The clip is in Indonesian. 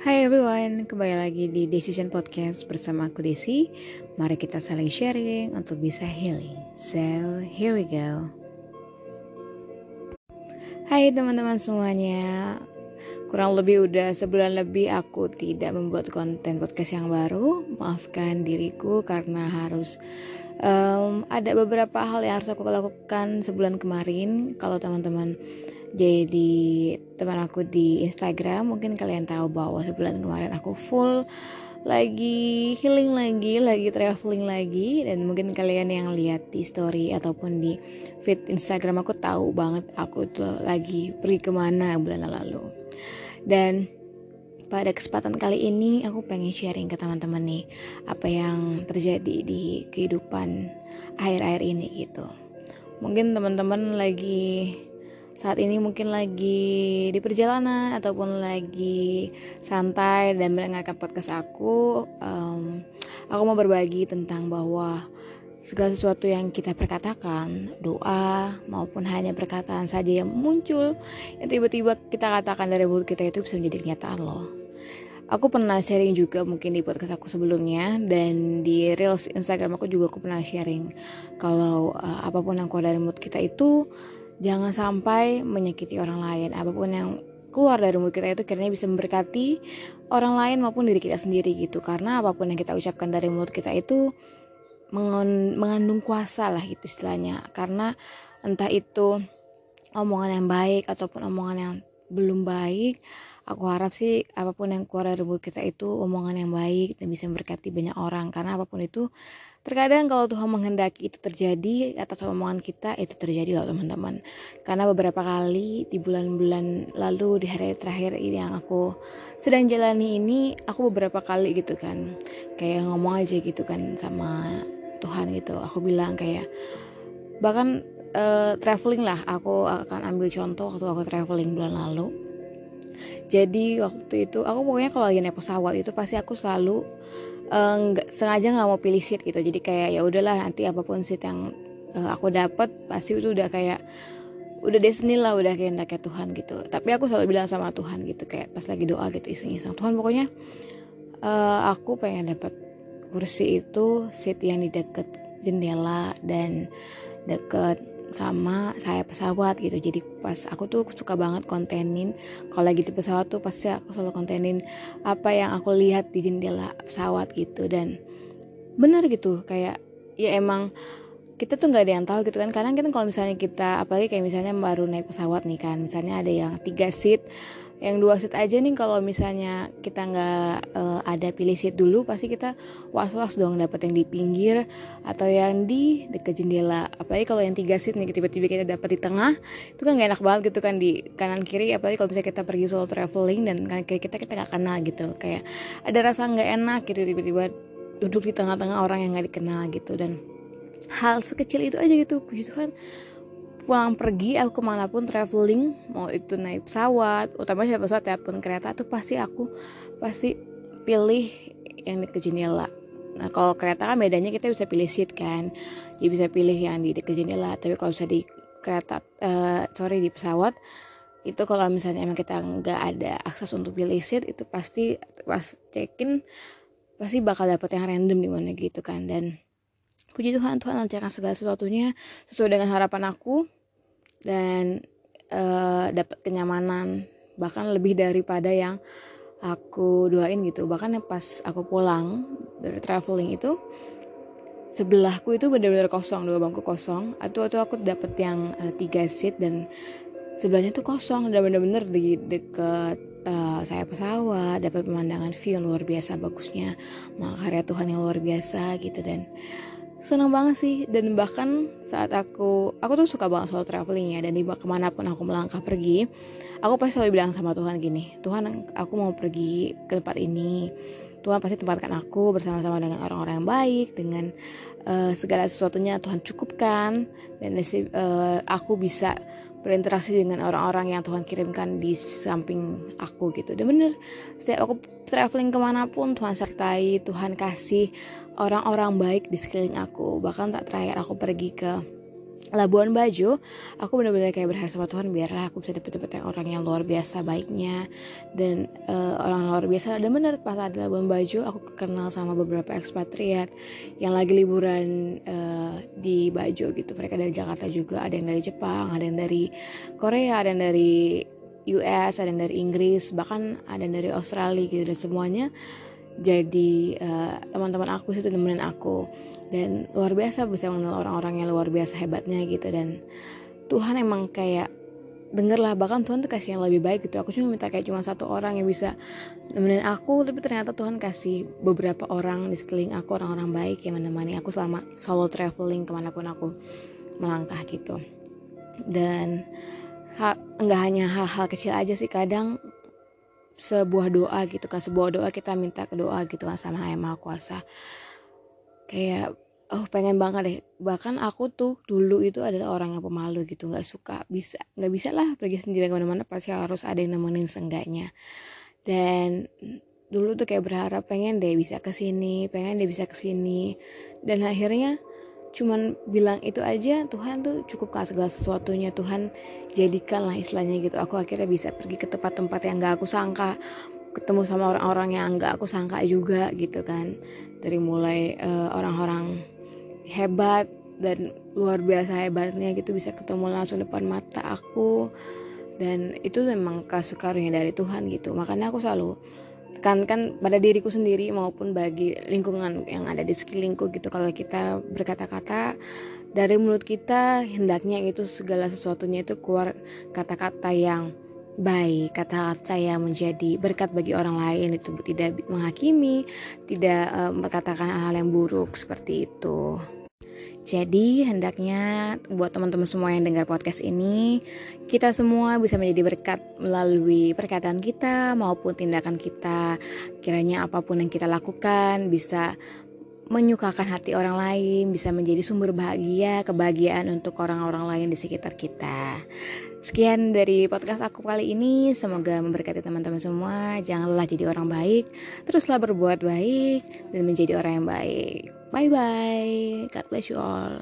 Hai everyone, kembali lagi di Decision Podcast bersama aku Desi. Mari kita saling sharing untuk bisa healing. So, here we go. Hai teman-teman semuanya. Kurang lebih udah sebulan lebih aku tidak membuat konten podcast yang baru. Maafkan diriku karena harus um, ada beberapa hal yang harus aku lakukan sebulan kemarin. Kalau teman-teman jadi teman aku di Instagram mungkin kalian tahu bahwa sebulan kemarin aku full lagi healing lagi, lagi traveling lagi. Dan mungkin kalian yang lihat di story ataupun di feed Instagram aku tahu banget aku tuh lagi pergi ke mana bulan lalu. Dan pada kesempatan kali ini aku pengen sharing ke teman-teman nih apa yang terjadi di kehidupan akhir-akhir ini gitu. Mungkin teman-teman lagi saat ini mungkin lagi di perjalanan ataupun lagi santai dan mendengarkan podcast aku, um, aku mau berbagi tentang bahwa segala sesuatu yang kita perkatakan, doa maupun hanya perkataan saja yang muncul, yang tiba-tiba kita katakan dari mulut kita itu bisa menjadi kenyataan loh. Aku pernah sharing juga mungkin di podcast aku sebelumnya dan di reels Instagram aku juga aku pernah sharing kalau uh, apa pun yang keluar dari mulut kita itu jangan sampai menyakiti orang lain. Apa pun yang keluar dari mulut kita itu kiranya bisa memberkati orang lain maupun diri kita sendiri gitu. Karena apa pun yang kita ucapkan dari mulut kita itu mengandung kuasa lah itu istilahnya. Karena entah itu omongan yang baik ataupun omongan yang belum baik aku harap sih apa pun yang keluar dari mulut kita itu omongan yang baik dan bisa memberkati banyak orang karena apa pun itu Terkadang kalau Tuhan menghendaki itu terjadi atas omongan kita itu terjadi loh teman-teman. Karena beberapa kali di bulan-bulan lalu di hari terakhir ini yang aku sedang jalani ini aku beberapa kali gitu kan kayak ngomong aja gitu kan sama Tuhan gitu. Aku bilang kayak bahkan uh, traveling lah aku akan ambil contoh waktu aku traveling bulan lalu. Jadi waktu itu aku pokoknya kalau lagi naik pesawat itu pasti aku selalu uh, sengaja nggak mau pilih seat gitu. Jadi kayak ya udahlah nanti apa pun seat yang uh, aku dapat pasti itu udah kayak udah destiny lah udah kayak kayak Tuhan gitu. Tapi aku selalu bilang sama Tuhan gitu kayak pas lagi doa gitu iseng-iseng Tuhan pokoknya uh, aku pengen dapat kursi itu seat yang di deket jendela dan deket sama saya pesawat gitu. Jadi pas aku tuh suka banget kontenin kalau lagi di pesawat tuh pasti aku selalu kontenin apa yang aku lihat di jendela pesawat gitu. Dan bener gitu kayak ya emang kita tuh nggak ada yang tahu gitu kan. Kadang kan kalau misalnya kita apalagi kayak misalnya baru naik pesawat nih kan misalnya ada yang tiga seat yang dua seat aja nih kalau misalnya kita nggak uh, ada pilih seat dulu pasti kita was was dong dapat yang di pinggir atau yang di dekat jendela. Apalagi kalau yang tiga seat nih tiba-tiba kita dapat di tengah itu kan gak enak banget gitu kan di kanan kiri. Apalagi kalau misalnya kita pergi solo traveling dan kanan kiri kita kita nggak kenal gitu. Kayak ada rasa nggak enak gitu tiba-tiba duduk di tengah-tengah orang yang nggak dikenal gitu. Dan hal sekecil itu aja gitu puji Tuhan pulang pergi aku ke mana pun traveling mau itu naik pesawat utamanya pesawat ataupun kereta tuh pasti aku pasti pilih yang di jendela. Nah kalau kereta kan bedanya kita bisa pilih seat kan jadi bisa pilih yang di dekat jendela tapi kalau bisa di kereta uh, sorry di pesawat itu kalau misalnya emang kita nggak ada akses untuk pilih seat itu pasti pas check in pasti bakal dapet yang random di mana gitu kan dan puji Tuhan Tuhan lancarkan segala sesuatunya sesuai dengan harapan aku dan uh, dapat kenyamanan bahkan lebih daripada yang aku doain gitu. Bahkan pas aku pulang dari traveling itu sebelahku itu benar-benar kosong dua bangku kosong. Atau atau aku dapet yang uh, tiga seat dan sebelahnya tuh kosong dan bener-bener di deket uh, saya pesawat dapat pemandangan view yang luar biasa bagusnya karya Tuhan yang luar biasa gitu. Dan senang banget sih. Dan bahkan saat aku aku tuh suka banget soal traveling ya. Dan di ke mana pun aku melangkah pergi aku pasti selalu bilang sama Tuhan gini Tuhan aku mau pergi ke tempat ini Tuhan pasti tempatkan aku bersama-sama dengan orang-orang yang baik dengan uh, segala sesuatunya Tuhan cukupkan. Dan uh, aku bisa berinteraksi dengan orang-orang yang Tuhan kirimkan di samping aku gitu. Dan bener setiap aku traveling ke mana pun Tuhan sertai Tuhan kasih orang-orang baik di sekeliling aku. Bahkan tak terakhir aku pergi ke Labuan Bajo aku benar-benar kayak berharap sama Tuhan biarlah aku bisa dapet-dapet yang orang yang luar biasa baiknya. Dan uh, orang luar biasa dan bener pas ada Labuan Bajo aku kenal sama beberapa ekspatriat yang lagi liburan uh, di Bajo gitu. Mereka dari Jakarta juga ada yang dari Jepang ada yang dari Korea ada yang dari US ada yang dari Inggris bahkan ada yang dari Australia gitu dan semuanya jadi uh, teman-teman aku sih temenin aku. Dan luar biasa bisa mengenal orang-orang yang luar biasa hebatnya gitu. Dan Tuhan emang kayak dengerlah bahkan Tuhan tuh kasih yang lebih baik gitu. Aku cuma minta kayak cuma satu orang yang bisa nemenin aku tapi ternyata Tuhan kasih beberapa orang di sekeliling aku orang-orang baik yang menemani aku selama solo traveling ke mana pun aku melangkah gitu. Dan ha, enggak hanya hal-hal kecil aja sih kadang sebuah doa gitu kan sebuah doa kita minta ke doa gitu kan sama yang maha kuasa. Kayak oh pengen banget deh. Bahkan aku tuh dulu itu adalah orang yang pemalu gitu nggak suka bisa nggak bisa lah pergi sendiri ke mana-mana pasti harus ada yang nemenin seenggaknya. Dan dulu tuh kayak berharap pengen deh bisa ke sini pengen deh bisa ke sini. Dan akhirnya cuman bilang itu aja Tuhan tuh cukup kasih segala sesuatunya Tuhan jadikan lah istilahnya gitu. Aku akhirnya bisa pergi ke tempat-tempat yang gak aku sangka ketemu sama orang-orang yang gak aku sangka juga gitu kan. Dari mulai eh, orang-orang hebat dan luar biasa hebatnya gitu bisa ketemu langsung depan mata aku. Dan itu memang kasih karunia dari Tuhan gitu. Makanya aku selalu tekankan pada diriku sendiri maupun bagi lingkungan yang ada di sekelilingku gitu. Kalau kita berkata-kata dari mulut kita hendaknya itu segala sesuatunya itu keluar kata-kata yang baik kata-kata yang menjadi berkat bagi orang lain. Itu tidak menghakimi tidak uh, hal-hal yang buruk seperti itu jadi hendaknya buat teman-teman semua yang dengar podcast ini kita semua bisa menjadi berkat melalui perkataan kita maupun tindakan kita kiranya apa pun yang kita lakukan bisa menyukakan hati orang lain, bisa menjadi sumber bahagia, kebahagiaan untuk orang-orang lain di sekitar kita. Sekian dari podcast aku kali ini, semoga memberkati teman-teman semua. Janganlah jadi orang baik, teruslah berbuat baik dan menjadi orang yang baik. Bye bye. God bless you all.